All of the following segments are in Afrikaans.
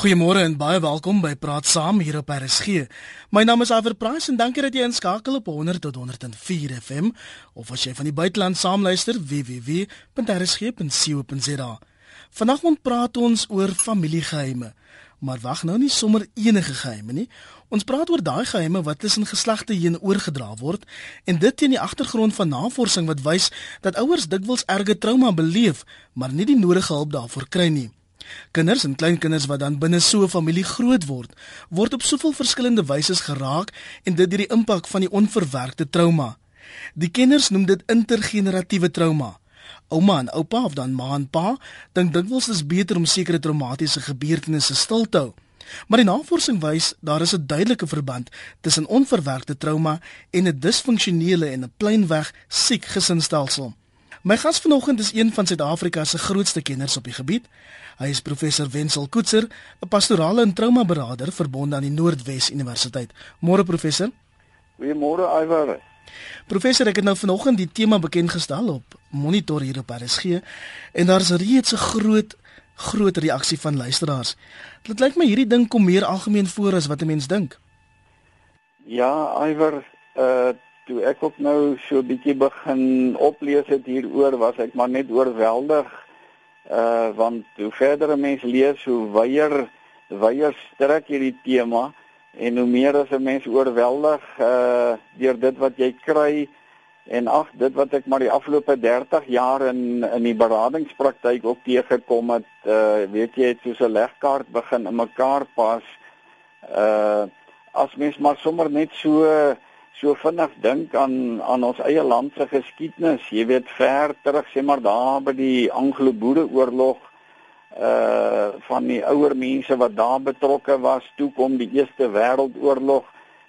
Goeiemôre en baie welkom by Praat Saam hier op RSG. My naam is Aver Price en dankie dat jy inskakel op 100 tot 104 FM of as jy van die buiteland saamluister www.rsg.co.za. Vanaand praat ons oor familiegeheime. Maar wag nou nie sommer enige geheime nie. Ons praat oor daai geheime wat tussen geslagte heen oorgedra word en dit teen die agtergrond van navorsing wat wys dat ouers dikwels erge trauma beleef, maar nie die nodige hulp daarvoor kry nie. Kinders en kleinkinders wat dan binne so 'n familie groot word, word op soveel verskillende wyse geraak en dit deur die impak van die onverwerkte trauma. Die kenners noem dit intergeneratiewe trauma. Ouma en oupa of dan ma en pa dink dikwels dit is beter om sekere traumatiese gebeurtenisse stil te hou. Maar die navorsing wys daar is 'n duidelike verband tussen onverwerkte trauma en 'n disfunksionele en 'n pleinweg siek gesinsstelsel. My gas vanoggend is een van Suid-Afrika se grootste kenners op die gebied. Hy is professor Wenzel Koetser, 'n pastorale en trauma beraader verbonde aan die Noordwes Universiteit. Môre professor. Goeiemôre Iwer. Professor, ek het nou vanoggend die tema bekend gestel op monitor hier op RSG en daar's reeds 'n groot groot reaksie van luisteraars. Dit lyk my hierdie ding kom meer algemeen voor as wat 'n mens dink. Ja, Iwer, uh toe ek ook nou so 'n bietjie begin oplees het hieroor, was ek maar net oorweldig. Uh want hoe verder 'n mens lees, hoe weier weier strek hierdie tema en hoe meer as 'n mens oorweldig uh deur dit wat jy kry en ag dit wat ek maar die afgelope 30 jaar in in die beradingspraktyk ook teëgekom het, uh weet jy, het soos 'n legkaart begin in mekaar pas. Uh as mens maar sommer net so uh, so vinnig dink aan aan ons eie land se geskiedenis. Jy weet ver terug sê maar daar by die Anglo-Boereoorlog uh van die ouer mense wat daar betrokke was, toe kom die Eerste Wêreldoorlog,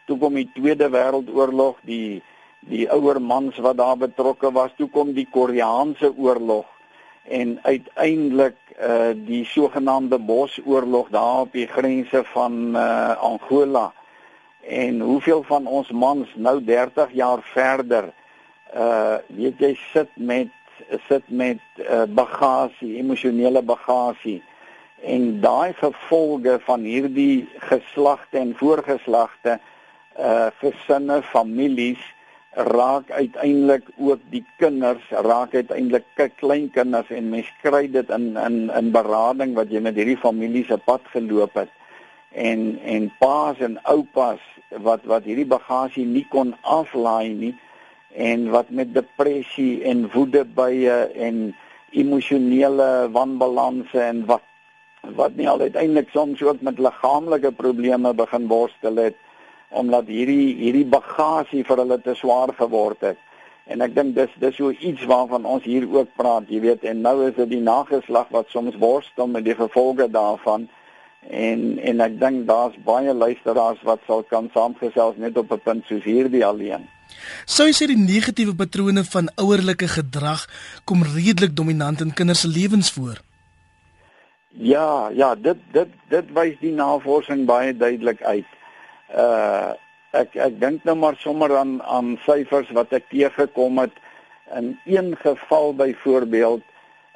toe kom die Tweede Wêreldoorlog, die die ouer mans wat daar betrokke was, toe kom die Koreaanse oorlog en uiteindelik uh die sogenaamde Bosoorlog daar op die grense van uh Angola en hoeveel van ons mans nou 30 jaar verder uh weet jy sit met sit met uh, bagasie, emosionele bagasie. En daai gevolge van hierdie geslagte en voorgeslagte uh gesinne, families raak uiteindelik ook die kinders, raak uiteindelik kleinkinders en mens kry dit in in in berading wat jy met hierdie families se pad geloop het en en paas en oupas wat wat hierdie bagasie nie kon aflaai nie en wat met depressie en woede bye en emosionele wanbalanse en wat wat nie al uiteindelik soms ook met liggaamlike probleme begin worstel het omdat hierdie hierdie bagasie vir hulle te swaar geword het. En ek dink dis dis so iets waarvan ons hier ook praat, jy weet, en nou is dit die nageslag wat soms worstel met die gevolge daarvan en en ek dink daar's baie luisteraars wat sal kan saamgesels net op 'n punt soos hierdie alleen. Sou jy sê die negatiewe patrone van ouerlike gedrag kom redelik dominant in kinders se lewens voor? Ja, ja, dit dit dit wys die navorsing baie duidelik uit. Uh ek ek dink nou maar sommer aan aan syfers wat ek teëgekom het in een geval byvoorbeeld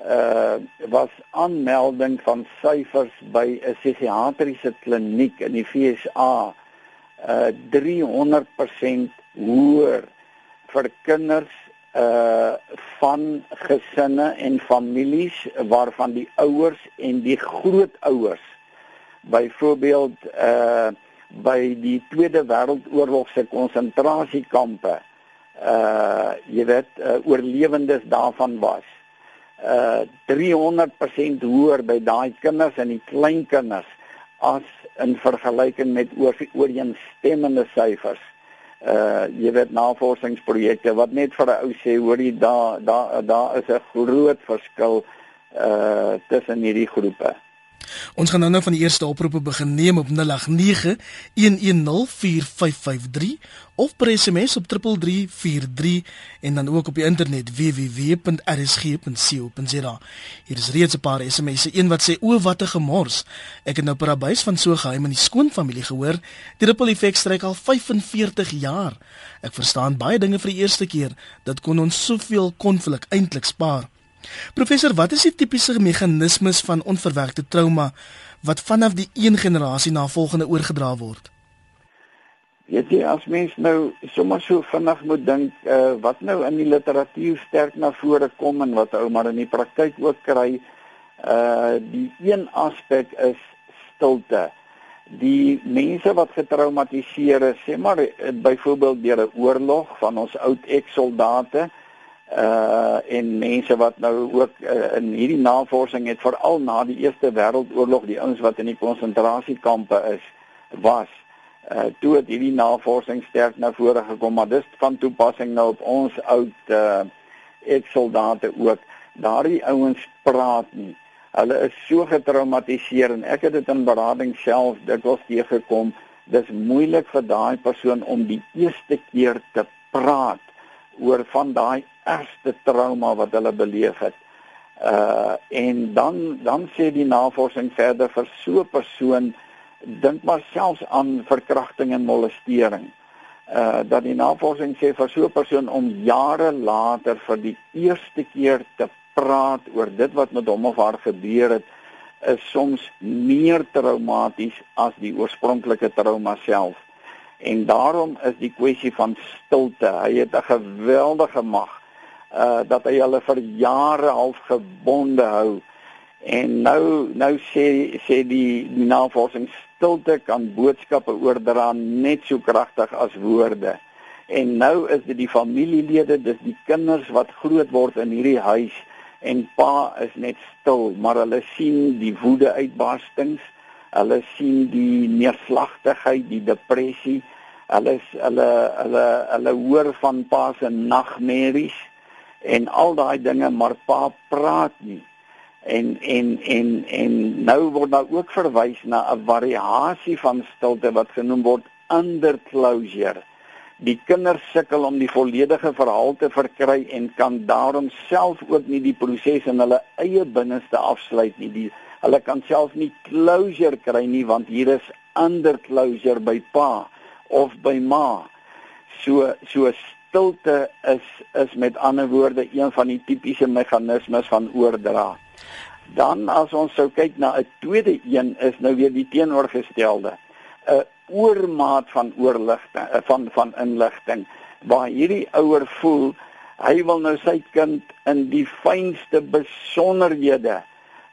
uh was aanmelding van syfers by 'n psigiatriese kliniek in die FSA uh 300% hoër vir kinders uh van gesinne en families waarvan die ouers en die grootouers byvoorbeeld uh by die Tweede Wêreldoorlog se konsentrasiekampe uh jy weet uh, oorlewendes daarvan was uh 300% hoër by daai kinders en die kleinkinders as in vergelyking met oor, ooreenstemmende syfers. Uh jy weet navorsingsprojekte wat net vir 'n ou sê hoorie daar daar daar is 'n groot verskil uh tussen hierdie groepe. Ons gaan nou nou van die eerste oproepe begin neem op 0891104553 of per SMS op 3343 en dan ook op die internet www.rsg.co.za. Hier is reeds 'n paar SMS'e, een wat sê o wat 'n gemors. Ek het nou per abuis van so geheim in die skoonfamilie gehoor. Die ripple effek strek al 45 jaar. Ek verstaan baie dinge vir die eerste keer. Dit kon ons soveel konflik eintlik spaar. Professor, wat is die tipiese meganismes van onverwerkte trauma wat vanaf die een generasie na volgende oorgedra word? Weet jy as mens nou sommer so vinnig moet dink uh, wat nou in die literatuur sterk na vore kom en wat ou maar in die praktyk ook kry, uh die een aspek is stilte. Die mense wat getraumatiseer is, sê maar eh, byvoorbeeld deur 'n oorlog van ons oud eks-soldate, uh en mense wat nou ook uh, in hierdie navorsing het veral na die Eerste Wêreldoorlog die ouens wat in die konsentrasiekampe is was uh toe het hierdie navorsing sterk na vore gekom maar dis van toepassing nou op ons oud uh eks-soldate ook. Daardie ouens praat nie. Hulle is so getraumatiseer en ek het dit in berading self dikwels teëgekom dis moeilik vir daai persoon om die eerste keer te praat oor van daai ergste trauma wat hulle beleef het. Uh en dan dan sê die navorsing verder vir so 'n persoon dink maar selfs aan verkrachting en molestering. Uh dat die navorsing sê vir so 'n persoon om jare later vir die eerste keer te praat oor dit wat met hom of haar gebeur het is soms meer traumaties as die oorspronklike trauma self. En daarom is die kwessie van stilte. Hy het 'n geweldige mag uh dat hy hulle vir jare half gebonde hou. En nou nou sê sê die, die navorsing stilte kan boodskappe oordra net so kragtig as woorde. En nou is dit die familielede, dis die kinders wat groot word in hierdie huis en pa is net stil, maar hulle sien die woede uitbarstings Hulle sien die neerslagtigheid, die depressie. Hulle hulle hulle hulle hoor van pa se nagmerries en al daai dinge, maar pa praat nie. En en en en nou word daar ook verwys na 'n variasie van stilte wat genoem word under closure. Die kinders sukkel om die volledige verhaal te verkry en kan daarom self ook nie die proses in hulle eie binneste afsluit nie. Die Hulle kan self nie closure kry nie want hier is ander closure by pa of by ma. So so stilte is is met ander woorde een van die tipiese meganismes van oordra. Dan as ons sou kyk na 'n tweede een is nou weer die teenoorgestelde. 'n oormaat van oorligting eh, van van inligting waar hierdie ouer voel hy wil nou sy kind in die fynste besonderhede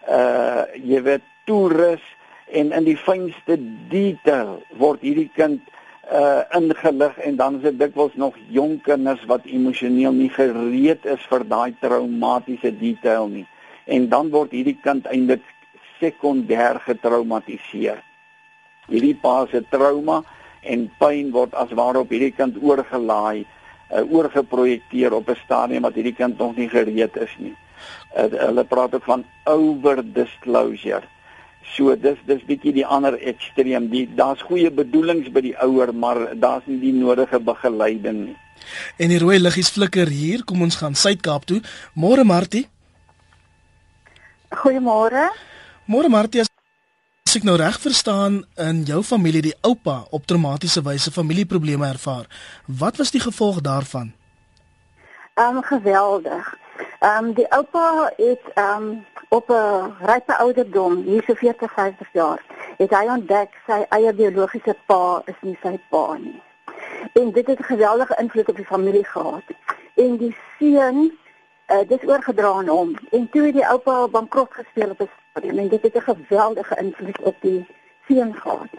uh jy weet toerus en in die fynste detail word hierdie kind uh ingelig en dan is dit dikwels nog jong kinders wat emosioneel nie gereed is vir daai traumatiese detail nie. En dan word hierdie kind eintlik sekondêr getraumatiseer. Hierdie pa se trauma en pyn word as waarop hierdie kind oorgelaai uh, oorgeprojekteer op 'n stadium wat hierdie kind nog nie gereed is nie. Uh, hulle praat ook van over disclosure. So dis dis bietjie die ander ekstreem. Die daar's goeie bedoelings by die ouer, maar daar's nie die nodige begeleiding nie. En die rooi liggies flikker hier. Kom ons gaan Suid-Kaap toe. Môre Martie. Goeiemôre. Môre Martie. As ek nou reg verstaan, in jou familie die oupa op traumatiese wyse familieprobleme ervaar. Wat was die gevolg daarvan? Ehm um, geweldig. Ehm um, die oupa het ehm um, op 'n rype ouderdom, hier so 40, 50 jaar, het hy ontdek sy eie biologiese pa is nie sy pa nie. En dit het 'n geweldige invloed op die familie gehad. En die seun uh, dis oorgedra aan hom. En toe het die oupa bankrot gespeel op 'n stadium en dit het 'n geweldige invloed op die seun gehad.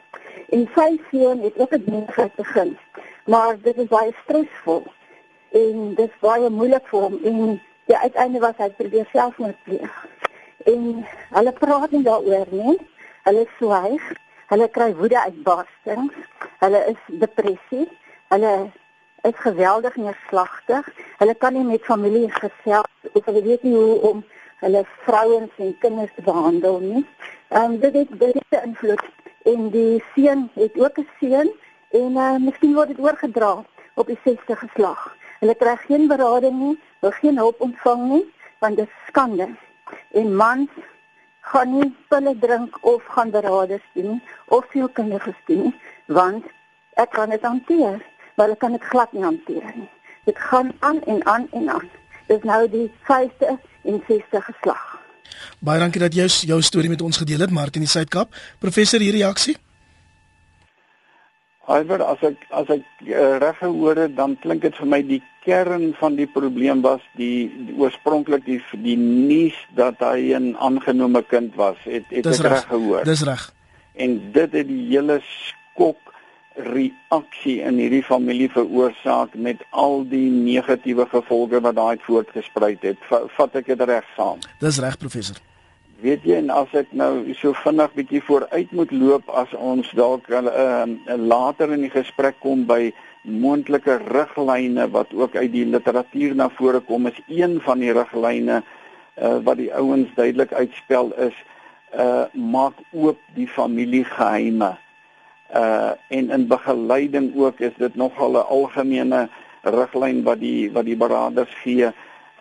En sy seun het ook 'n besigheid begin. Maar dit is baie stresvol en dit is baie moeilik vir hom en die uiteinde was hy probeer selfmoord pleeg. En hulle praat nie daaroor nie. Hulle swyg. Hulle kry woede uitbarstings. Hulle is depressie. Hulle is geweldig neerslagtig. Hulle kan nie met familie gesels of hulle weet nie hoe om hulle vrouens en kinders te behandel nie. Ehm um, dit het baie invloed en die seun het ook 'n seun en uh, miskien word dit oorgedra op die sesde geslag. Hulle kry geen berading nie, wil geen hulp ontvang nie, want dit is skande. En mans gaan nie pille drink of gaan beraders doen of veel kinders doen, want ek kan dit hanteer, maar ek kan dit glad nie hanteer nie. Dit gaan aan en aan en aan. Dis nou die vyfde en sesde geslag. Baie dankie dat jy jou storie met ons gedeel het, Martin in die Suid-Kaap. Professor, hier reaksie? Alhoewel as ek as ek uh, reg gehoor het, dan klink dit vir my die kern van die probleem was die, die oorspronklik die die nuus dat hy 'n aangenome kind was. Het het ek reg gehoor? Dis reg. En dit het die hele skok reaksie in hierdie familie veroorsaak met al die negatiewe gevolge wat daai voortgesprei het. Vat ek dit reg saam? Dis reg professor weet jy en as ek nou so vinnig bietjie vooruit moet loop as ons dalk uh, later in die gesprek kom by moontlike riglyne wat ook uit die literatuur na vore kom is een van die riglyne uh, wat die ouens duidelik uitspel is uh, maak oop die familiegeheime. Uh, en in begeleiding ook is dit nogal 'n algemene riglyn wat die wat die beraders gee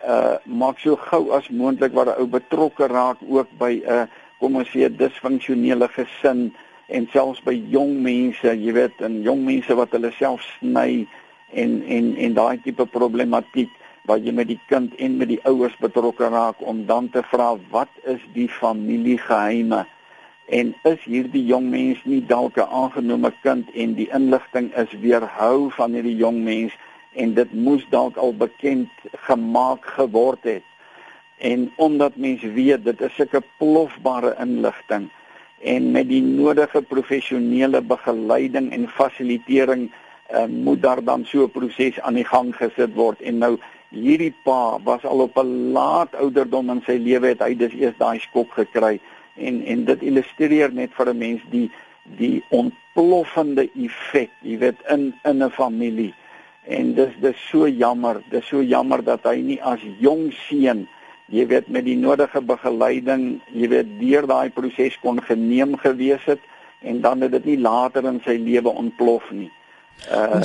uh maak so gou as moontlik waar 'n ou betrokke raak ook by 'n uh, kom ons sê disfunksionele gesin en selfs by jong mense, jy weet, en jong mense wat hulle self sny en en en daai tipe problematiek waar jy met die kind en met die ouers betrokke raak om dan te vra wat is die familiegeheime en is hierdie jong mens nie dalk 'n aangenome kind en die inligting is weerhou van hierdie jong mens en dit moes dalk al bekend gemaak geword het. En omdat mense weet dit is 'n plofbare inligting en met die nodige professionele begeleiding en fasilitering uh, moet daar dan so 'n proses aan die gang gesit word. En nou hierdie pa was al op 'n laat ouderdom in sy lewe het hy dus eers daai skok gekry. En en dit illustreer net vir 'n mens die die ontploffende effek jy weet in in 'n familie en dis dis so jammer dis so jammer dat hy nie as jong seun jy weet met die nodige begeleiding jy weet deur daai proses kon geneem gewees het en dan het dit nie later in sy lewe ontplof nie. Uh,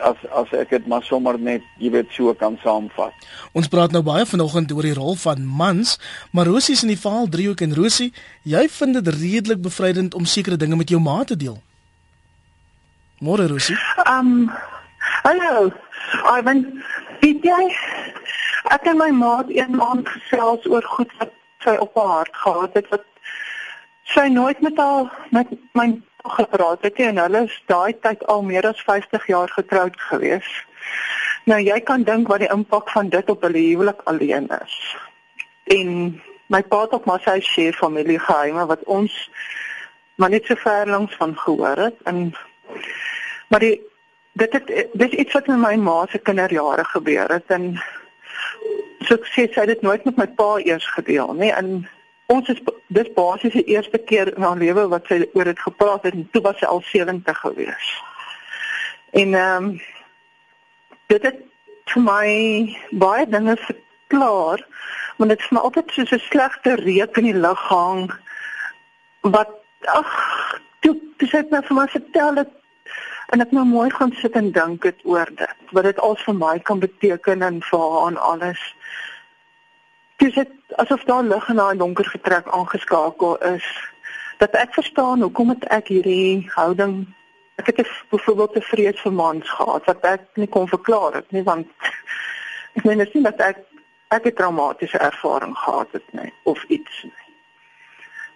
as as ek dit maar sommer net jy weet so kan saamvat. Ons praat nou baie vanoggend oor die rol van mans maar Rosie is in die verhaal driehoek en Rosie jy vind dit redelik bevrydend om sekere dinge met jou ma te deel. Môre Rosie. Um Hallo. Ivan, weet jy ek en my maat een maand gesels oor goed wat sy op haar hart gehad het wat sy nooit met haar met my gepraat het en hulle is daai tyd al meer as 50 jaar getroud gewees. Nou jy kan dink wat die impak van dit op hulle huwelik alleen is. En my pa het ook maar sy share familiegeheime wat ons maar net so ver langs van gehoor het en maar die dit het dis iets wat met my ma se kinderjare gebeur het en so ek sê sy het dit nooit met my pa eers gedeel nê en ons is dis basies die eerste keer in haar lewe wat sy oor dit gepraat het en toe was sy al 70 gewees. En ehm um, dit het vir my baie dinge verklaar want dit is maar altyd so 'n slegte reuk in die lug hang wat ag toe toe sy het my vir my vertel dat en ek nou mooi gaan sit en dink dit oor dit wat dit al vir my kan beteken en vir haar en alles. Dis dit asof daar lig in daai donker getrek aangeskakel is dat ek verstaan hoekom het ek hierdie houding ek het byvoorbeeld te vrees vir mans gehad wat ek nie kon verklaar het nie want ek meen dit is nie dat ek ek 'n traumatiese ervaring gehad het nie of iets nie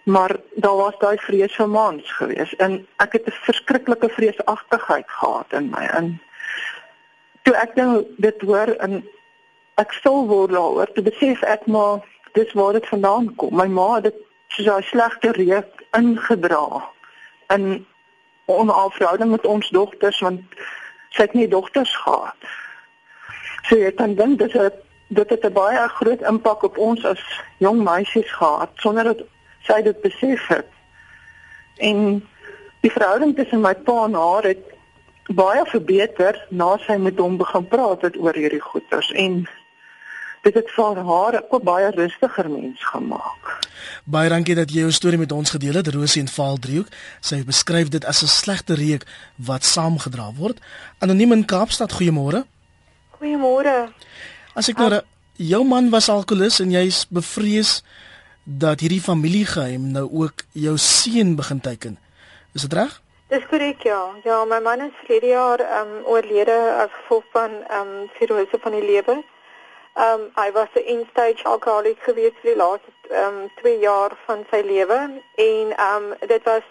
maar daar was daai vrees vir mans gewees. En ek het 'n verskriklike vreesagtigheid gehad in my. In toe ek nou dit hoor en ek stil word daaroor te besef ek maar dis waar dit vandaan kom. My ma het dit so 'n slegte reuk ingedra in onafhouding met ons dogters want sy het nie dogters gehad. So jy kan dink dit het dit het 'n baie groot impak op ons as jong meisies gehad sonder dat sy dit besef het. En die verhouding tussen my pa en haar het baie verbeter na sy met hom begin praat het oor hierdie goeters en dit het vir haar ook baie rustiger mens gemaak. Baie dankie dat jy jou storie met ons gedeel het, Rosie en Vaal Driehoek. Sy beskryf dit as 'n slegte reuk wat saamgedra word. Anoniem in Kaapstad, goeiemôre. Goeiemôre. As ek nou jou man was alkolikus en jy's bevrees dat hierdie familiegeheim nou ook jou seun begin teiken. Is dit reg? Dis korrek ja. Ja, my man is verlede jaar ehm um, oorlede as gevolg van ehm um, cirrose van die lewer. Ehm um, hy was 'n end-stage alkoholiek gewees vir die laaste ehm um, 2 jaar van sy lewe en ehm um, dit was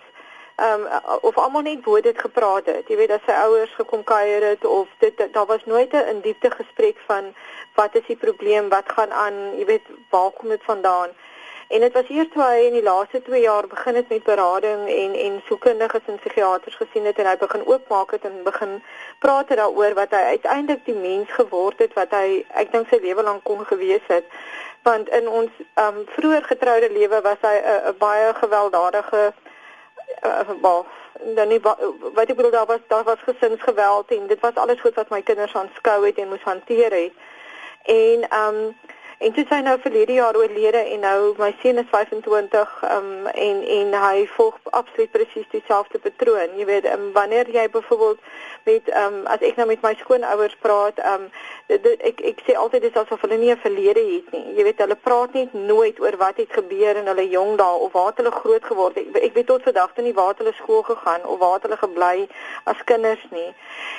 ehm um, of almal net woord dit gepraat het. Jy weet dat sy ouers gekom kuier het of dit daar was nooit 'n in diepte gesprek van wat is die probleem, wat gaan aan, jy weet waar kom dit vandaan? En dit was eers toe hy in die laaste 2 jaar begin het met berading en en sielkundiges en psigiaters gesien het en hy begin oopmaak het en begin praat daaroor wat hy uiteindelik die mens geword het wat hy ek dink sy lewe lank kon gewees het. Want in ons um vroeër getroude lewe was hy 'n baie gewelddadige uh, dan nie wat ek bedoel daar was daar was gesinsgeweld en dit was alles goed wat my kinders aanskou het en moes hanteer het. En um En dit sy nou verlede jaar oorlede en nou my seun is 25 um, en en hy volg absoluut presies dieselfde patroon. Jy weet, um, wanneer jy byvoorbeeld met um, as ek nou met my skoonouers praat, um, dit, ek ek sê altyd dis asof hulle nie 'n verlede het nie. Jy weet, hulle praat net nooit oor wat het gebeur in hulle jong dae of waar hulle groot geword het. Ek, ek weet tot vandag toe nie waar hulle skool gegaan of waar hulle gebly as kinders nie.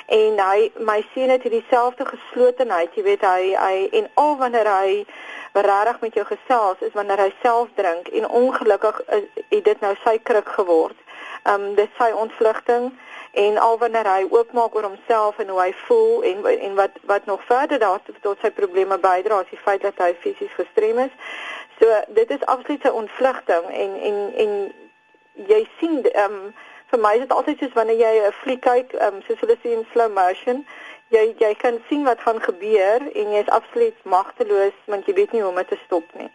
En hy my seun het hierdie selfde geslotenheid, jy weet, hy hy en al wanneer hy regtig met jou gesels is wanneer hy self drink en ongelukkig is het dit nou sy kruk geword. Um dit sy ontvlugting en al wanneer hy oopmaak oor homself en hoe hy voel en en wat wat nog verder daar tot sy probleme bydra is die feit dat hy fisies gestrem is. So dit is absoluut sy ontvlugting en en en jy sien um vir my is dit altyd soos wanneer jy 'n fliek kyk um soos hulle sê in slow motion jy jy kan sien wat gaan gebeur en jy is absoluut magteloos want jy weet nie hoe om dit te stop nie.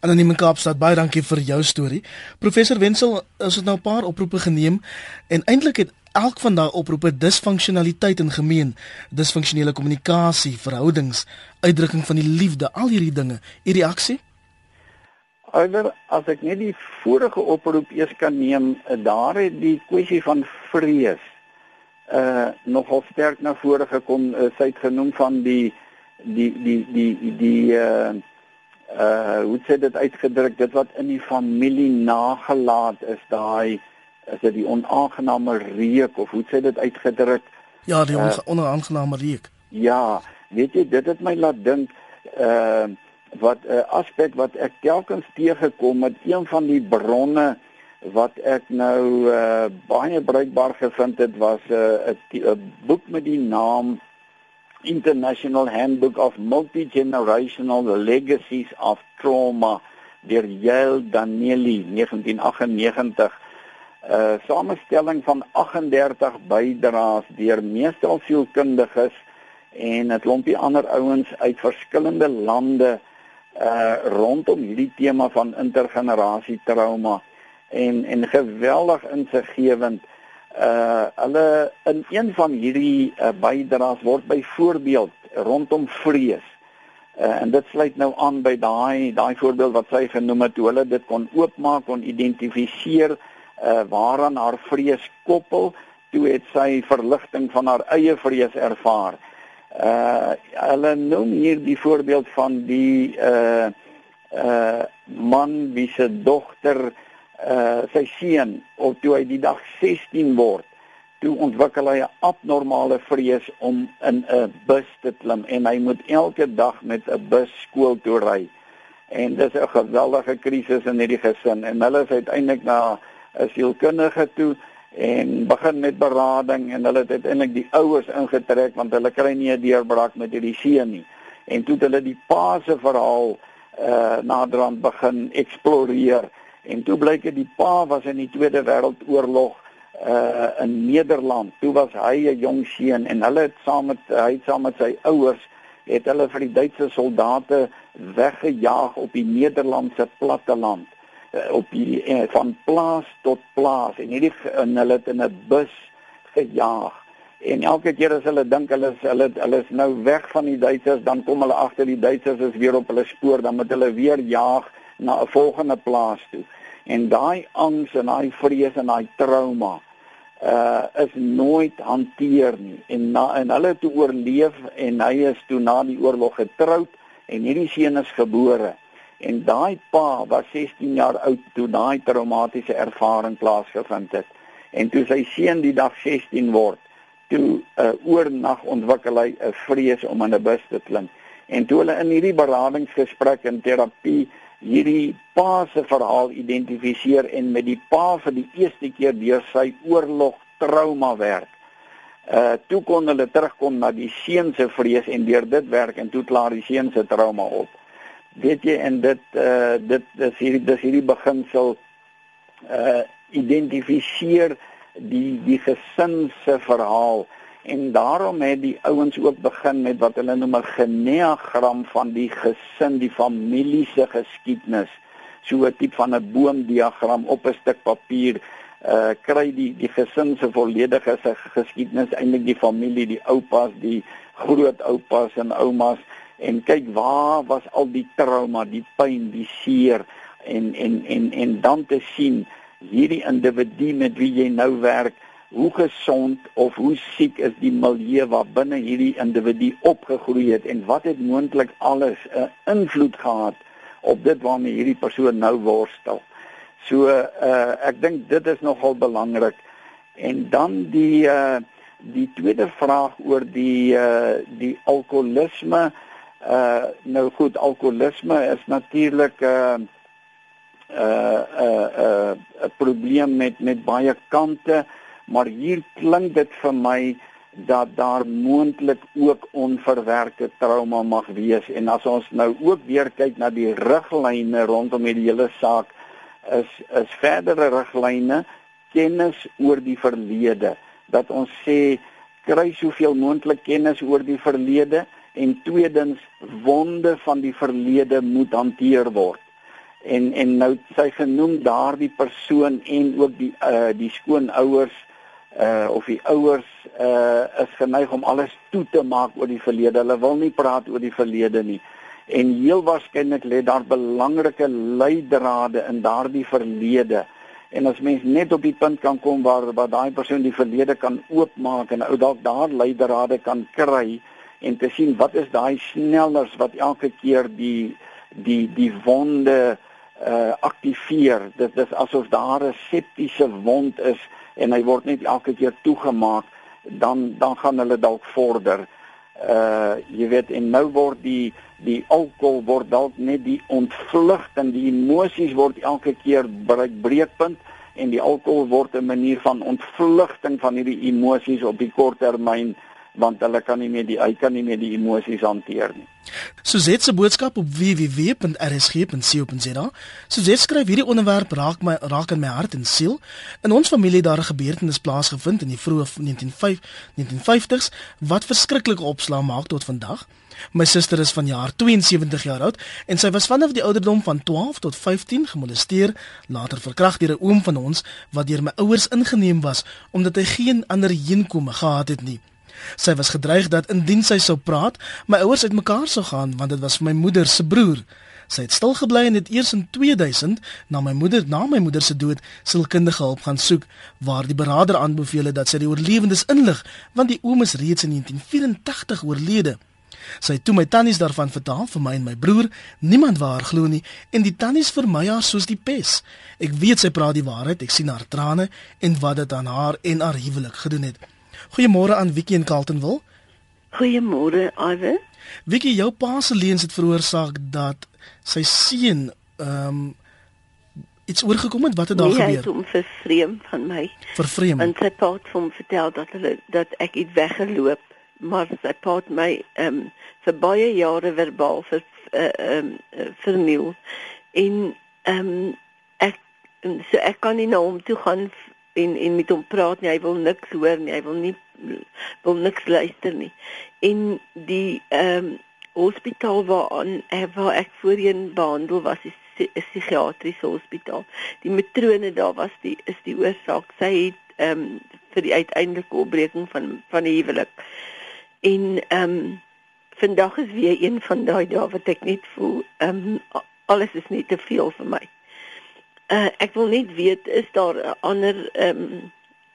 Anoniem in Kaapstad, baie dankie vir jou storie. Professor Wenzel, ons het nou 'n paar oproepe geneem en eintlik het elk van daai oproepe disfunksionaliteit in gemeen. Disfunksionele kommunikasie, verhoudings, uitdrukking van die liefde, al hierdie dinge. U reaksie? Alhoewel as ek net die vorige oproep eers kan neem, daar het die kwessie van vrees uh nogal sterk na vore gekom. Uh, sy het genoem van die die die die die uh uh hoe sê dit uitgedruk? Dit wat in die familie nagelaat is daai is dit die onaangename reuk of hoe sê dit uitgedruk? Ja die uh, onaangename reuk. ja weet jy dit het my laat dink uh wat 'n uh, aspek wat ek telkens teëgekom het een van die bronne wat ek nou uh, baie bruikbaar gevind het was eh, 'n uh, 'n boek met die naam International Handbook of Multigenerational Legacies of Trauma deur Yale Danieli 1998 'n uh, samestelling van 38 bydraes deur meestal sielkundiges en 'n klompie ander ouens uit verskillende lande uh rondom hierdie tema van intergenerasie trauma en en geweldig insiggewend. Uh hulle in een van hierdie uh, bydraes word byvoorbeeld rondom vrees. Uh, en dit sluit nou aan by daai daai voorbeeld wat sy genoem het hoe hulle dit kon oopmaak kon identifiseer uh waaraan haar vrees koppel toe het sy verligting van haar eie vrees ervaar. Uh hulle noem hier die voorbeeld van die uh uh man wie se dogter uh sy seun of toe hy die dag 16 word toe ontwikkel hy 'n abnormale vrees om in 'n bus te klim en hy moet elke dag met 'n bus skool toe ry. En dis 'n geweldige krisis in hierdie gesin en hulle is uiteindelik na 'n sielkundige toe en begin met berading en hulle het uiteindelik die ouers ingetrek want hulle kry nie 'n deurbraak met hierdie seun nie. En toe het hulle die pa se verhaal uh naderhand begin eksploreer En toe blyk dit die pa was in die Tweede Wêreldoorlog uh in Nederland. Toe was hy 'n jong seun en hulle het saam met hy saam met sy ouers het hulle vir die Duitse soldate weggejaag op die Nederlandse platteland uh, op die uh, van plaas tot plaas en hierdie en hulle het in 'n bus gejaag. En elke keer as hulle dink hulle is hulle hulle is nou weg van die Duitsers, dan kom hulle agter die Duitsers is weer op hulle spoor, dan moet hulle weer jaag na 'n volgende plaas toe. En daai angs en daai vrees en daai trauma uh is nooit hanteer nie. En na en hulle het oorleef en hy is toe na die oorlog getroud en hierdie seun is gebore. En daai pa was 16 jaar oud toe daai traumatiese ervaring plaasgevind het. En toe sy seun die dag 16 word toe uh, oornag ontwikkel hy 'n vrees om in 'n bus te klim. En toe hulle in hierdie beradingsgesprek en terapie hierdie pa se verhaal identifiseer en met die pa vir die eerste keer deur sy oorlog trauma werk. Uh toe kon hulle terugkom na die seun se vrees en deur dit werk en toe klaar die seun se trauma op. Weet jy en dit uh dit dis hierdie dis hierdie beginsel uh identifiseer die die gesin se verhaal en daarom het die ouens ook begin met wat hulle noem 'n geneagram van die gesin, die familie se geskiedenis. So 'n tipe van 'n boomdiagram op 'n stuk papier uh kry die die gesin se volledige geskiedenis, eintlik die familie, die oupas, die grootoupas en oumas en kyk waar was al die trauma, die pyn, die seer en en en en dan te sien hierdie individu met wie jy nou werk hoe gesond of hoe siek is die milieu waar binne hierdie individu opgegroei het en wat het moontlik alles 'n uh, invloed gehad op dit waarmee hierdie persoon nou worstel. So uh ek dink dit is nogal belangrik. En dan die uh die tweede vraag oor die uh die alkoholisme uh nou goed alkoholisme is natuurlik uh uh 'n uh, 'n uh, probleem met met baie kante maar hier klink dit vir my dat daar moontlik ook onverwerkte trauma mag wees. En as ons nou ook weer kyk na die riglyne rondom hierdie hele saak is is verdere riglyne kennis oor die verlede. Dat ons sê kry soveel moontlik kennis oor die verlede en tweedens wonde van die verlede moet hanteer word. En en nou sy genoem daardie persoon en ook die uh, die skoonouers uh of die ouers uh is geneig om alles toe te maak oor die verlede. Hulle wil nie praat oor die verlede nie. En heel waarskynlik lê daar belangrike leidrade in daardie verlede. En as mens net op die punt kan kom waar waar daai persoon die verlede kan oopmaak en ou dalk daar leidrade kan kry en te sien wat is daai snellers wat elke keer die die die wonde uh aktiveer. Dit is asof daar 'n septiese wond is en hy word net elke keer toegemaak dan dan gaan hulle dalk vorder. Uh jy weet en nou word die die alkohol word dalk net die ontvlugting, die emosies word elke keer bereik breekpunt en die alkohol word 'n manier van ontvlugting van hierdie emosies op die kort termyn want hulle kan nie meer die hy kan nie meer die emosies hanteer nie. Suzette se boodskap op www.rsg.co.za. Suzette skryf hierdie onderwerp raak my raak in my hart en siel. In ons familie daar 'n gebeurtenis plaasgevind in die vroeë 1950 1950s wat verskriklike opslaa maak tot vandag. My suster is van jaar 72 jaar oud en sy was vanaf die ouderdom van 12 tot 15 gemolesteer, later verkragt deur 'n oom van ons wat deur my ouers ingeneem was omdat hy geen ander heenkome gehad het nie. Sy was gedreig dat indien sy sou praat, my ouers uitmekaar sou gaan want dit was my moeder se broer. Sy het stil gebly en het eers in 2000 na my moeder na my moeder se dood sielkundige hulp gaan soek waar die beraader aanbeveel het dat sy die oorlewendes inlig want die oom is reeds in 1984 oorlede. Sy het toe my tannies daarvan vertel vir my en my broer. Niemand wou haar glo nie en die tannies vermy haar soos die pes. Ek weet sy praat die waarheid. Ek sien haar trane en wat dit aan haar en haar huwelik gedoen het. Goeiemôre aan Wiekie in Kaltenwil. Goeiemôre, Iwe. Wiekie, jou pa se leuns het veroorsaak dat sy seun ehm um, iets oorgekom het. Wat het daar nee, gebeur? Hy het hom vervreem van my. Vervreem. En sy pa het hom vertel dat hulle dat ek iets weggeloop, maar sy pa het my ehm um, vir baie jare verbaal vir eh, ehm uh, um, verniel. En ehm um, ek so ek kan nie na hom toe gaan en en met hom praat nie. Hy wil niks hoor nie. Hy wil nie wil niks luister nie. En die ehm um, hospitaal waar eh, waar ek voorheen behandel was is 'n psigiatriese hospitaal. Die matrone daar was die is die oorsaak. Sy het ehm um, vir die uiteindelike opbreking van van die huwelik. En ehm um, vandag is weer een van daai dae wat ek net voel ehm um, alles is net te veel vir my. Uh, ek wil net weet is daar 'n ander ehm um,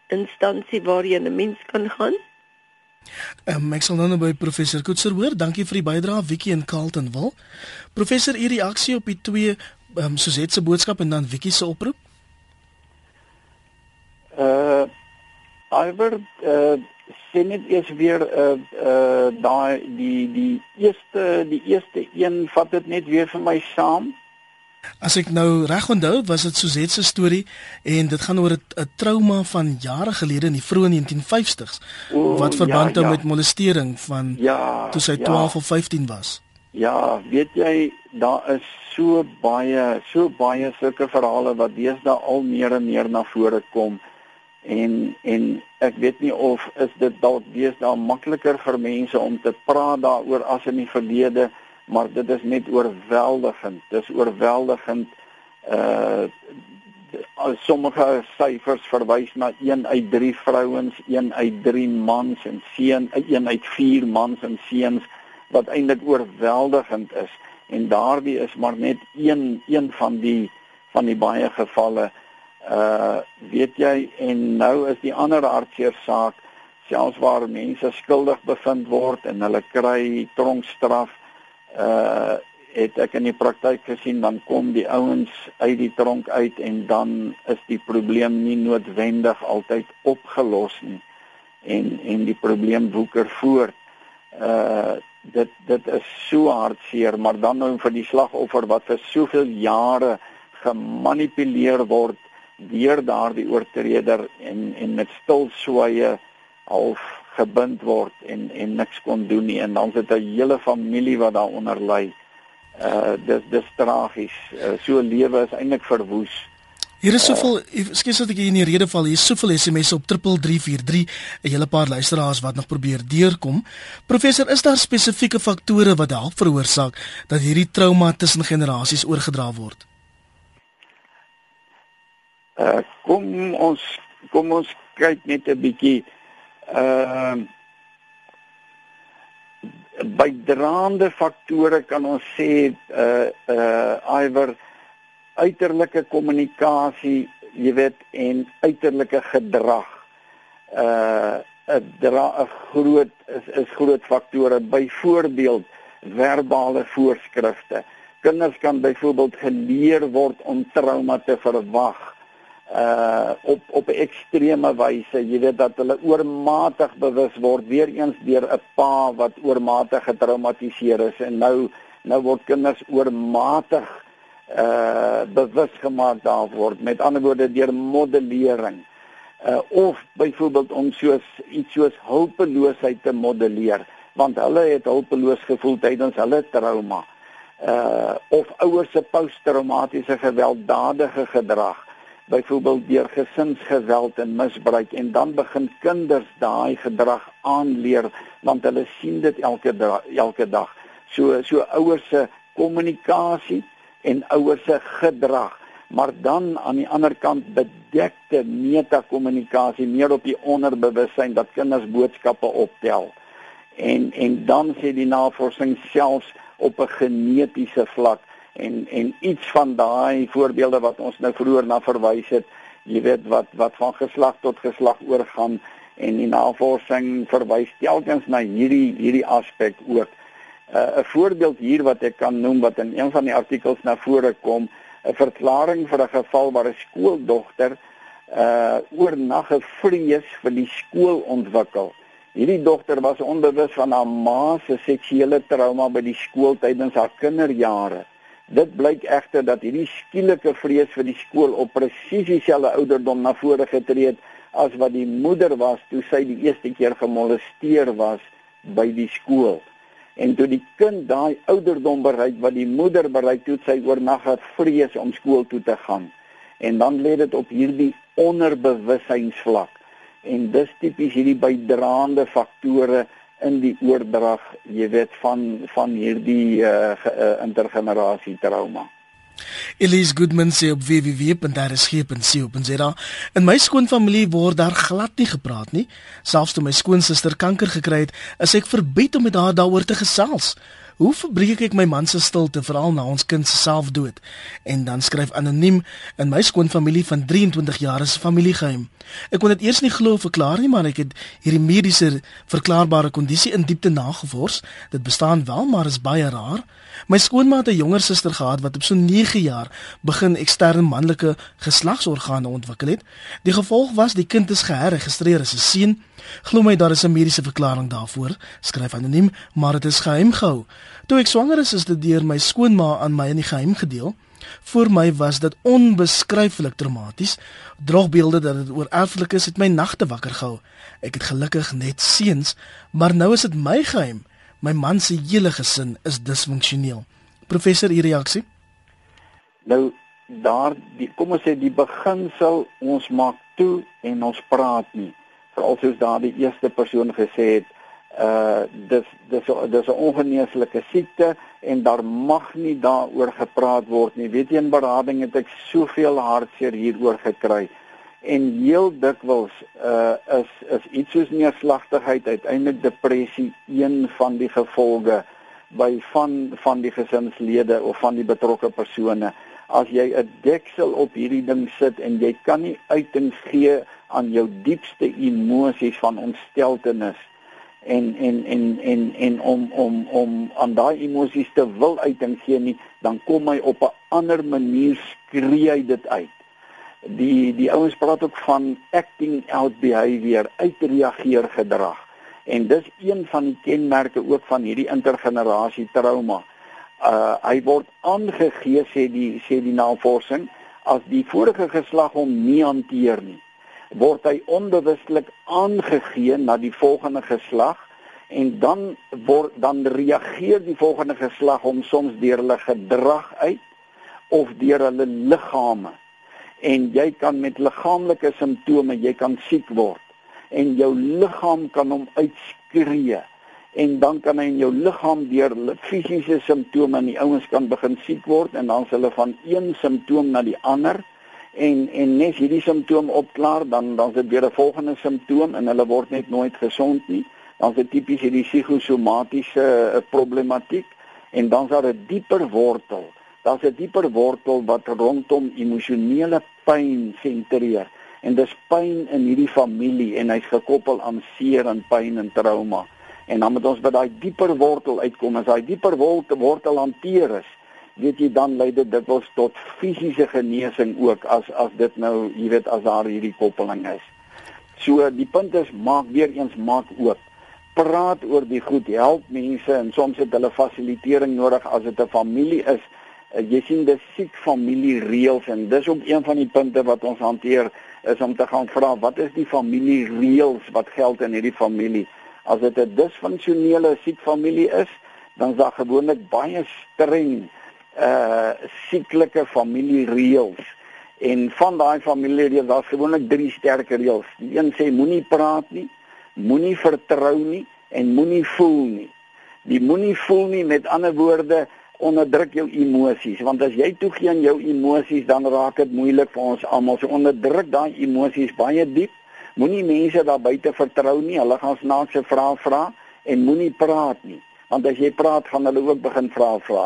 instansie waarheen 'n mens kan gaan? Ehm um, ek sal nou by professor Koetser hoor. Dankie vir die bydrae Wiekie en Carlton wil. Professor, u reaksie op die twee ehm um, Suzette se boodskap en dan Wiekie se oproep? Uh Iwer uh sien dit eers weer uh uh daai die die eerste die eerste een vat dit net weer vir my saam. As ek nou reg onthou, was dit Suzette se storie en dit gaan oor 'n trauma van jare gelede in die vroeë 1950s o, wat verband hou ja, ja. met molestering van ja, toe sy 12 ja. of 15 was. Ja, weet jy, daar is so baie so baie sulke verhale wat deesdae al meer en meer na vore kom en en ek weet nie of is dit dalk deesdae makliker vir mense om te praat daaroor as in die verlede maar dit is net oorweldigend. Dis oorweldigend uh sommige syfers verwys na 1 uit 3 vrouens 1 uit 3 mans en seun 1 uit 4 mans en seuns wat eintlik oorweldigend is. En daardie is maar net een een van die van die baie gevalle. Uh weet jy en nou is die ander hartseer saak selfs waar mense skuldig bevind word en hulle kry tronkstraf uh het ek in die praktyk gesien dan kom die ouens uit die tronk uit en dan is die probleem nie noodwendig altyd opgelos nie. En en die probleem woeker voort. Uh dit dit is so hartseer maar dan nou vir die slagoffer wat vir soveel jare gemanipuleer word deur daardie oortreder en en met stil swaaye half gebind word en en niks kon doen nie en dan sit 'n hele familie wat daaronder ly. Uh dis dis tragies. Uh, so lewe is eintlik verwoes. Hier is soveel ekskuus dat ek hier in die rede val. Hier is soveel SMS'e op 3343. 'n hele paar luisteraars wat nog probeer deurkom. Professor, is daar spesifieke faktore wat help veroorsaak dat hierdie trauma tussen generasies oorgedra word? Uh kom ons kom ons kyk net 'n bietjie uh bydraende faktore kan ons sê uh uh iwer uiterlike kommunikasie, jy weet, en uiterlike gedrag. Uh 'n dra 'n groot is is groot faktore. Byvoorbeeld verbale voorskrifte. Kinders kan byvoorbeeld geleer word om trauma te verwag uh op op 'n ekstreme wyse. Jy weet dat hulle oormatig bewus word weer eens deur 'n pa wat oormatig getraumatiseer is en nou nou word kinders oormatig uh bewus gemaak daarvoor. Met ander woorde deur modellering. Uh of byvoorbeeld om soos iets soos hulpeloosheid te modelleer want hulle het hulpeloos gevoel tydens hulle trauma. Uh of ouers se posttraumatiese gewelddadige gedrag byvoorbeeld deur gesinsgeweld en misbruik en dan begin kinders daai gedrag aanleer want hulle sien dit elke elke dag. So so ouers se kommunikasie en ouers se gedrag. Maar dan aan die ander kant bedekte metakommunikasie meer op die onderbewussyn dat kinders boodskappe optel. En en dan sê die navorsing selfs op 'n genetiese vlak en en iets van daai voorbeelde wat ons nou vroeër na verwys het, jy weet wat wat van geslag tot geslag oorgaan en die navorsing verwys telkens na hierdie hierdie aspek ook. 'n uh, voorbeeld hier wat ek kan noem wat in een van die artikels na vore kom, 'n verklaring vir 'n geval waar 'n skooldogter uh oornag 'n vrees vir die skool ontwikkel. Hierdie dogter was onbewus van haar ma se seksuele trauma by die skool tydens haar kinderjare. Dit blyk egter dat hierdie skielike vrees vir die skool op presies dieselfde ouderdom na vore getree het as wat die moeder was toe sy die eerste keer gemolesteer was by die skool. En toe die kind daai ouderdom bereik wat die moeder bereik het, sy oornag het vrees om skool toe te gaan. En dan lê dit op hierdie onderbewussynsvlak. En dis tipies hierdie bydraende faktore in die oordrag, jy weet van van hierdie uh, uh intergenerasie trauma. Elise Goodman sê op www.daresgep.co.za in my skoonfamilie word daar glad nie gepraat nie. Selfs toe my skoonsister kanker gekry het, is ek verbied om met haar daaroor te gesels. Hoe verbreek ek my man se stilte veral na ons kind se selfdood? En dan skryf anoniem in my skoonfamilie van 23 jaar is familiegeheim. Ek kon dit eers nie glo of verklaar nie, maar ek het hierdie mediese verklaarbare kondisie in diepte nagevors. Dit bestaan wel, maar is baie rar. My skoonma het 'n jonger suster gehad wat op so 9 jaar begin eksterne manlike geslagsorgane ontwikkel het. Die gevolg was die kind is geregistreer as 'n seun. Glo my daar is 'n mediese verklaring daarvoor, skryf anoniem, maar dit is geheim gehou. Toe ek swanger is, is dit deur my skoonma aan my in die geheim gedeel. Vir my was dit onbeskryflik traumaties. Drogbeelde dat dit oor erflik is, het my nagte wakker gehou. Ek het gelukkig net seuns, maar nou is dit my geheim. My man se hele gesin is disfunksioneel. Professor, u reaksie? Nou daar die kom ons sê die beginsel ons maak toe en ons praat nie veral soos daardie eerste persoon gesê het uh dis dis dis 'n ongeneeslike siekte en daar mag nie daaroor gepraat word nie weet jy in berading het ek soveel hartseer hieroor gekry en heel dikwels uh is is iets soos neerslagtigheid uiteindelik depressie een van die gevolge by van van die gesinslede of van die betrokke persone. As jy 'n deksel op hierdie ding sit en jy kan nie uitings gee aan jou diepste emosies van ontsteltenis en en en en en om om om aan daai emosies te wil uiting gee nie dan kom hy op 'n ander manier skree hy dit uit die die ouens praat ook van acting out behavior uitreageer gedrag. En dis een van die kenmerke ook van hierdie intergenerasie trauma. Uh hy word aangegee sê die sê die navorsing as die vorige geslag hom nie hanteer nie. Word hy onbewustelik aangegee na die volgende geslag en dan word dan reageer die volgende geslag hom soms deur hulle gedrag uit of deur hulle liggame en jy kan met liggaamlike simptome jy kan siek word. En jou liggaam kan hom uitskree. En dan kan hy in jou liggaam deur fisiese simptome in die ouens kan begin siek word en dan hulle van een simptoom na die ander. En en net hierdie simptoom opklaar dan dan is dit weer 'n volgende simptoom en hulle word net nooit gesond nie. Dan is dit tipies hierdie psigosomatiese uh, problematiek en dan is daar 'n dieper wortel. Daar's 'n dieper wortel wat rondom emosionele pyn sentreer. En dis pyn in hierdie familie en hy's gekoppel aan seer en pyn en trauma. En dan moet ons by daai dieper wortel uitkom. As daai dieper wortel wortel hanteer is weet jy dan lei dit dikwels tot fisiese genesing ook as as dit nou jy weet as daar hierdie koppeling is. So die punt is maak weer eens maak oop. Praat oor die goed help mense en soms het hulle fasilitering nodig as dit 'n familie is jy sien dis siek familie reëls en dis ook een van die punte wat ons hanteer is om te gaan vra wat is die familie reëls wat geld in hierdie familie As dit 'n disfunksionele siek familie is, dan is daar gewoonlik baie streng uh sieklike familiereëls. En van daai familiereëls, daar's gewoonlik drie sterk reëls. Die een sê moenie praat nie, moenie vertrou nie en moenie voel nie. Die moenie voel nie met ander woorde onderdruk jou emosies want as jy toegee aan jou emosies dan raak dit moeilik vir ons almal. So onderdruk daai emosies baie diep Moenie mense daar buite vertrou nie. Hulle gaan snaakse vrae vra en moenie praat nie. Want as jy praat, gaan hulle ook begin vra vra.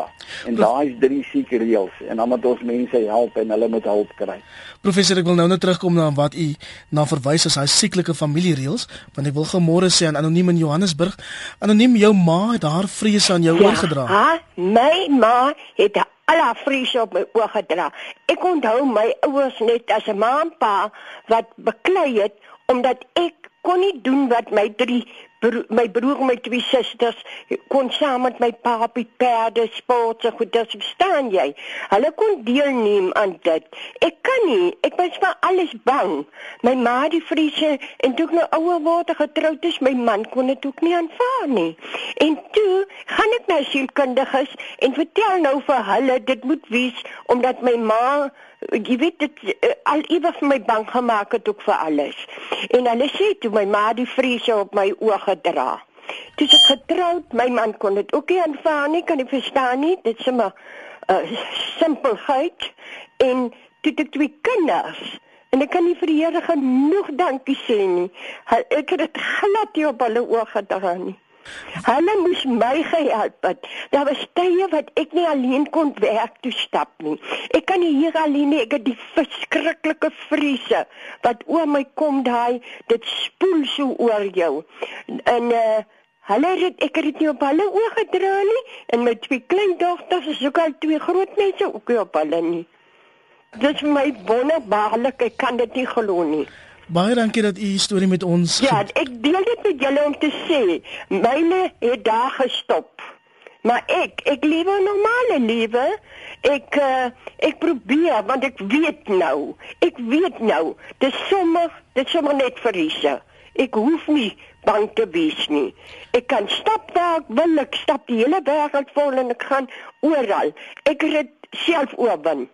En daai is drie seker reëls en dan moet ons mense help en hulle moet hulp kry. Professor, ek wil nou net terugkom na wat u na verwys as hy sieklike familiereëls, want ek wil gemôre sê aan anoniem in Johannesburg, anoniem jou ma het haar vrese aan jou ja, oorgedra. Ja, my ma het al haar vrese op my oorgedra. Ek onthou my ouers net as 'n ma en pa wat beklei het omdat ek kon nie doen wat my drie bro my broer en my twee susters kon saam met my pa op die perde sport so goed dis verstaan jy? Hulle kon deelneem aan dit. Ek kan nie ek was vir alles bang. My ma die vriese en toe ek nou ouer word getroud is my man kon dit ook nie aanvaar nie. En toe gaan ek na sielkundiges en vertel nou vir hulle dit moet wees omdat my ma jy weet dit uh, al iewers my bang gemaak het ook vir alles. En hulle sê toe my ma die vrese op my oë gedra. Dis ek getroud, my man kon dit ook nie aanvaar nie, kan jy verstaan nie? Dit is maar uh, simpelheid en toe ek twee kinders en ek kan nie vir die Here genoeg dankie sê nie. Ek het dit glad nie op hulle oë gedra nie. Hulle moes my gehelp het. Daar was tye wat ek nie alleen kon werk toe stap nie. Ek kan nie hier alleen nie. Ek het die verskriklike vriese wat oor my kom daai dit spoel so oor jou. En uh hulle het ek het nie op hulle oë gedra nie en my twee kleindogters is ook al twee groot mense ook nie op hulle nie. Dit is my wonderbaarlik. Ek kan dit nie glo nie. Baie dankie dat u die storie met ons Ja, ek deel dit met julle om te sê, myne het daar gestop. Maar ek, ek lewe 'n normale lewe. Ek uh, ek probeer want ek weet nou. Ek weet nou, dis sommer, dit sommer net verliese. Ek hoef nie bang te wees nie. Ek kan stap waar ek wil, ek stap die hele wêreld vol en ek gaan oral. Ek red self oorwin.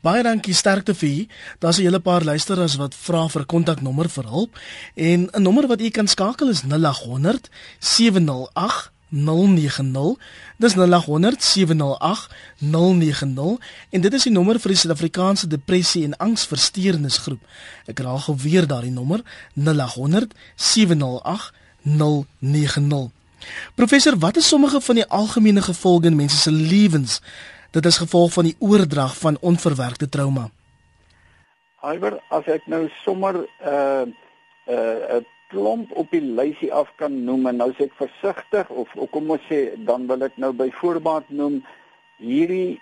Baie dankie sterkte vir u. Daar's 'n hele paar luisteraars wat vra vir 'n kontaknommer vir hulp en 'n nommer wat u kan skakel is 0800 708 090 dis 0800 708 090 en dit is die nommer vir die Suid-Afrikaanse Depressie en Angsversteurnisgroep. Ek herhaal gou weer daardie nommer 0800 708 090. Professor, wat is sommige van die algemene gevolge in mense se lewens dit is gevolg van die oordrag van onverwerkte trauma. Alber, as ek nou sommer 'n uh, 'n uh, 'n klomp op die lysie af kan noem en nou sê ek versigtig of, of kom ons sê dan wil ek nou byvoorbeeld noem hierdie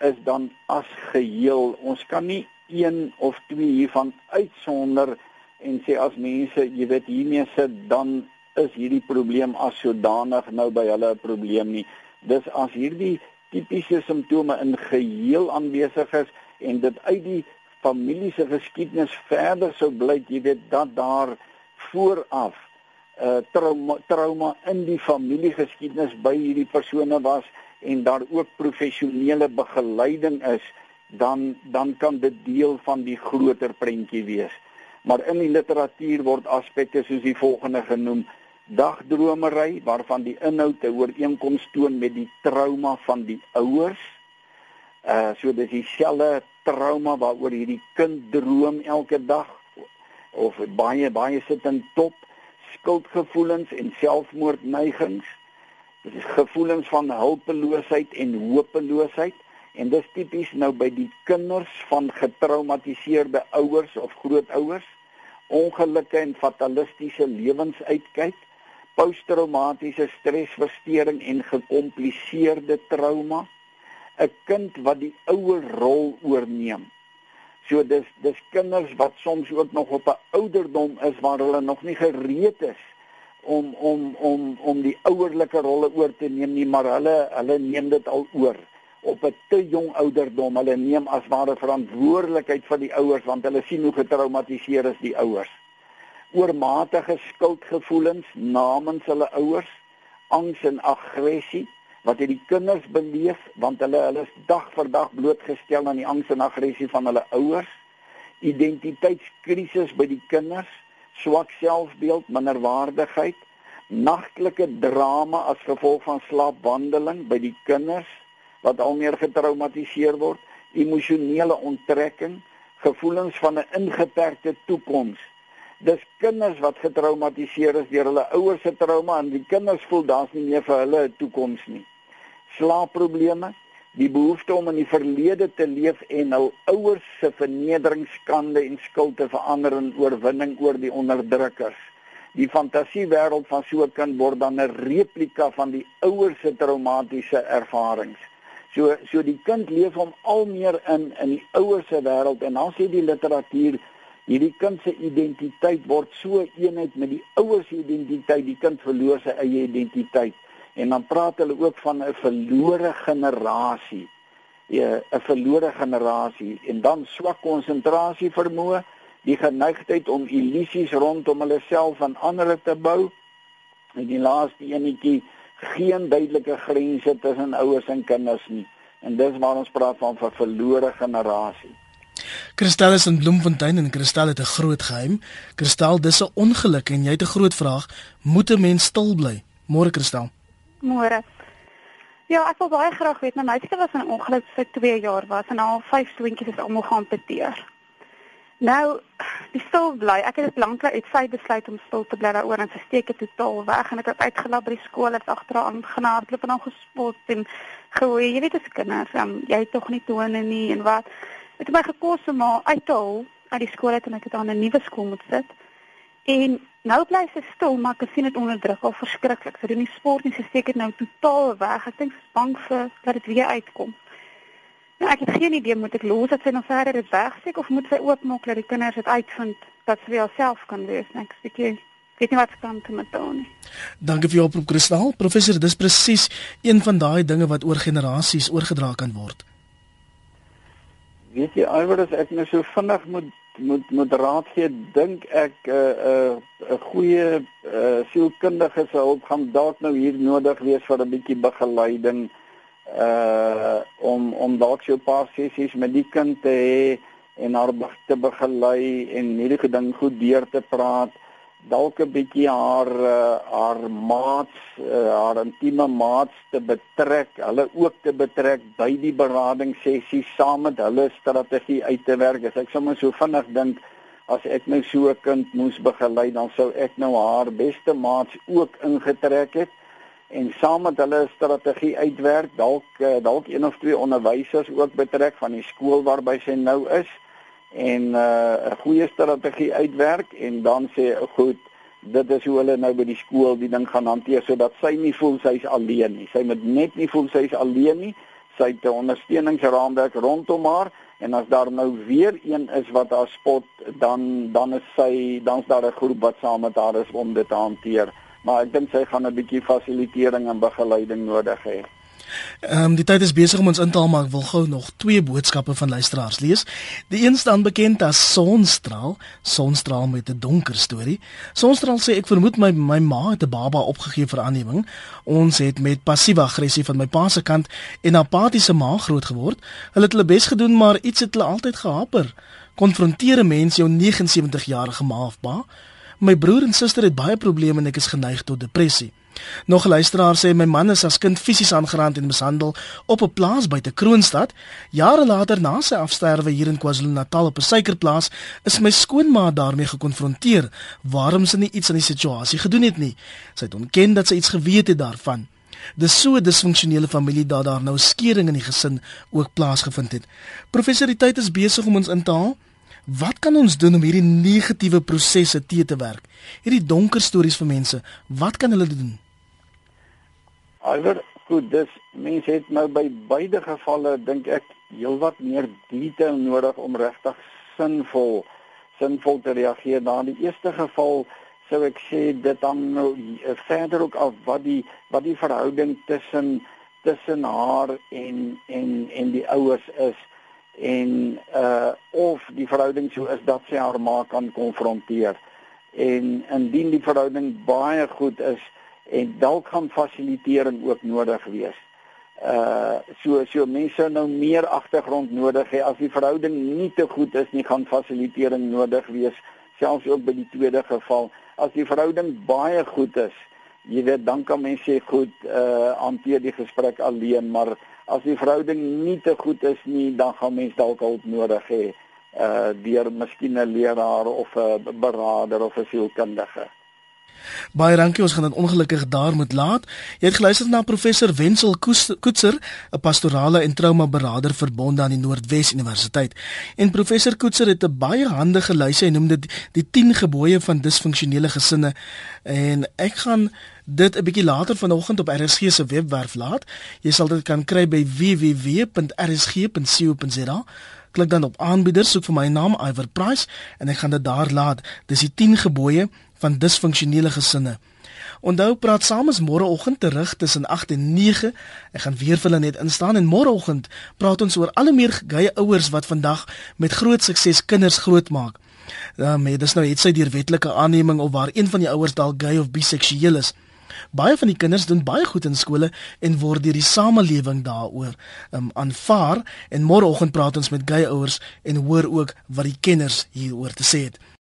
is dan as geheel. Ons kan nie een of twee hiervan uitsonder en sê as mense, jy weet, hiermee sit dan is hierdie probleem as sodanig nou by hulle 'n probleem nie. Dis as hierdie tipiese simptome in geheel aanwesig is en dit uit die familie se geskiedenis verder sou blyk jy weet dat daar vooraf 'n uh, eh, trauma trauma in die familiegeskiedenis by hierdie persone was en daar ook professionele begeleiding is dan dan kan dit deel van die groter prentjie wees. Maar in die literatuur word aspekte soos die volgende genoem dagdromery waarvan die inhoud 'n ooreenkoms toon met die trauma van die ouers. Uh so dis dieselfde trauma waaroor hierdie kind droom elke dag of baie baie sit in top skuldgevoelens en selfmoordneigings. Dit is gevoelens van hulpeloosheid en hopeloosheid en dis tipies nou by die kinders van getraumatiseerde ouers of grootouers ongelukke en fatalistiese lewensuitkyk posttraumatiese stresversteuring en gekompliseerde trauma. 'n kind wat die ouer rol oorneem. So dis dis kinders wat soms ook nog op 'n ouderdom is waar hulle nog nie gereed is om om om om die ouerlike rolle oor te neem nie maar hulle hulle neem dit al oor op 'n te jong ouderdom. Hulle neem as ware verantwoordelikheid vir die ouers want hulle sien hoe getraumatiseer is die ouers oormatige skuldgevoelens namens hulle ouers, angs en aggressie wat hierdie kinders beleef want hulle hulle is dag vir dag blootgestel aan die angs en aggressie van hulle ouers, identiteitskrisis by die kinders, swak selfbeeld, minderwaardigheid, nagtelike drama as gevolg van slaapwandeling by die kinders wat al meer getraumatiseer word, emosionele onttrekking, gevoelens van 'n ingeperkte toekoms dis kinders wat getraumatiseer is deur hulle ouers se trauma en die kinders voel daar's nie meer vir hulle 'n toekoms nie. Slaapprobleme, die behoefte om in die verlede te leef en hul ouers se vernedering, skande en skuld te verander in oorwinning oor die onderdrukkers. Die fantasiewêreld van so 'n kind word dan 'n replika van die ouers se traumatiese ervarings. So so die kind leef hom al meer in in die ouers se wêreld en dan sê die literatuur Hierdie kind se identiteit word so eenheid met die ouers se identiteit, die kind verloor sy eie identiteit. En dan praat hulle ook van 'n verlore generasie. Ja, 'n verlore generasie en dan swak konsentrasie vermoë, die geneigtheid om illusies rondom hulle self en ander te bou. En die laaste enetjie, geen duidelike grense tussen ouers en kinders nie. En dis waar ons praat van 'n verlore generasie. Kristal is in Bloemfontein en Kristal het 'n groot geheim. Kristal, dis 'n ongeluk en jy het 'n groot vraag. Moet 'n mens stil bly? Môre Kristal. Môre. Ja, ek wil baie graag weet, my meisie was in 'n ongeluk vir 2 jaar was en al 5 swentjies is almal geamputeer. Nou, die stil bly. Ek het dit lanklik uit sy besluit om stil te bly daaroor en sy steek dit totaal weg en ek het uitgelap by die skool het agteraan genardloop en hom gespot en gooi. Jy weet as kinders, um, jy het tog nie tone nie en wat. Dit het my gekos om haar uit te haal uit die skool uit en ek het aan 'n nuwe skool moet sit. En nou bly sy stil, maar ek sien dit onderdruk al verskriklik. Sy doen nie sport nie, sy steek dit nou totaal weg. Ek dink sy is bang vir dat dit weer uitkom. Nou ek het geen idee moet ek los dat sy nog verder dit wegsteek of moet sy oopmaak dat die kinders dit uitvind dat sy self kan wees. Ek sê weet nie wat kan te met daai nie. Dankie vir jou oproep Kristal. Professor, dis presies een van daai dinge wat oor generasies oorgedra kan word. Weet jy alhoewel as ek nou so vinnig moet moet moet raad gee, dink ek 'n uh, 'n uh, 'n goeie uh, sielkundige se hulp gaan dalk nou hier nodig wees vir 'n bietjie begeleiding uh om om dalk so 'n paar sessies met die kind te hê en haar te begelei en hierdie ding goed deur te praat dalk 'n bietjie haar uh, haar maats uh, haar intieme maats te betrek hulle ook te betrek by die berading sessies saam met hulle strategie uit te werk. As ek sommer so vinnig dink as ek nou so 'n kind moes begelei dan sou ek nou haar beste maats ook ingetrek het en saam met hulle strategie uitwerk dalk uh, dalk een of twee onderwysers ook betrek van die skool waarby sy nou is en 'n uh, goeie strategie uitwerk en dan sê goed dit is hoe hulle nou by die skool die ding gaan hanteer sodat sy nie voel sy's alleen nie. Sy moet net nie voel sy's alleen nie. Sy het 'n ondersteuningsraamwerk rondom haar en as daar nou weer een is wat haar spot, dan dan is sy dan's daar 'n groep wat saam met haar is om dit te hanteer. Maar ek dink sy gaan 'n bietjie fasilitering en begeleiding nodig hê. Ehm um, die tyd is besig om ons in te haal maar ek wil gou nog twee boodskappe van luisteraars lees. Die een staan bekend as Sonstraal, Sonstraal met 'n donker storie. Sonstraal sê ek vermoed my my ma het 'n baba opgegee vir aanneming. Ons het met passiewe aggressie van my pa se kant en apatiese ma groot geword. Hulle het hulle bes gedoen maar iets het hulle altyd gehaper. Konfronteer 'n mens jou 79 jarige ma of pa? My broer en suster het baie probleme en ek is geneig tot depressie. Nog 'n luisteraar sê my man is as kind fisies aangerand en mishandel op 'n plaas buite Kroonstad. Jare later na sy afsterwe hier in KwaZulu-Natal op 'n suikerplaas, is my skoonma daarmee gekonfronteer waarom sy nie iets aan die situasie gedoen het nie. Sy het ontken dat sy iets geweet het daarvan. Dis so 'n disfunksionele familie dat daar nou skeuring in die gesin ook plaasgevind het. Professor, die tyd is besig om ons in te haal. Wat kan ons doen om hierdie negatiewe prosesse te te werk? Hierdie donker stories vir mense, wat kan hulle doen? Alhoewel goed, dis mense het nou by beide gevalle dink ek heelwat meer detail nodig om regtig sinvol sinvol te reageer. Na die eerste geval sou ek sê dit dan nou eh, verder ook af wat die wat die verhouding tussen tussen haar en en en die ouers is en uh of die verhouding so is dat sy haar ma kan konfronteer. En indien die verhouding baie goed is, en dalk gaan fasilitering ook nodig wees. Uh so so mense nou meer agtergrond nodig hê. As die verhouding nie te goed is nie gaan fasilitering nodig wees selfs ook by die tweede geval. As die verhouding baie goed is jy weet dan kan mense sê goed uh hanteer die gesprek alleen. Maar as die verhouding nie te goed is nie dan gaan mense dalk hulp nodig hê uh deur miskien 'n leraar of 'n beraader of 'n sielkundige Baie dankie, ons gaan dit ongelukkig daar moet laat. Jy het geluister na professor Wenzel Koetser, 'n pastorale en trauma beraader verbonde aan die Noordwes Universiteit. En professor Koetser het 'n baie handige lysie, hy noem dit die 10 gebooie van disfunksionele gesinne. En ek gaan dit 'n bietjie later vanoggend op RSG se webwerf laat. Jy sal dit kan kry by www.rsg.co.za. Klik dan op aanbieders, soek vir my naam Iver Price en ek gaan dit daar laat. Dis die 10 gebooie van disfunksionele gesinne. Onthou praat saam is môreoggend terug tussen 8 en 9. Ek gaan weer vir hulle net instaan en môreoggend praat ons oor al hoe meer geie ouers wat vandag met groot sukses kinders grootmaak. Ja, maar dis nou net sy deur wetlike aanneming of waar een van die ouers dalk gay of biseksueel is. Baie van die kinders doen baie goed in skole en word deur die samelewing daaroor um, aanvaar en môreoggend praat ons met gay ouers en hoor ook wat die kenners hieroor te sê het.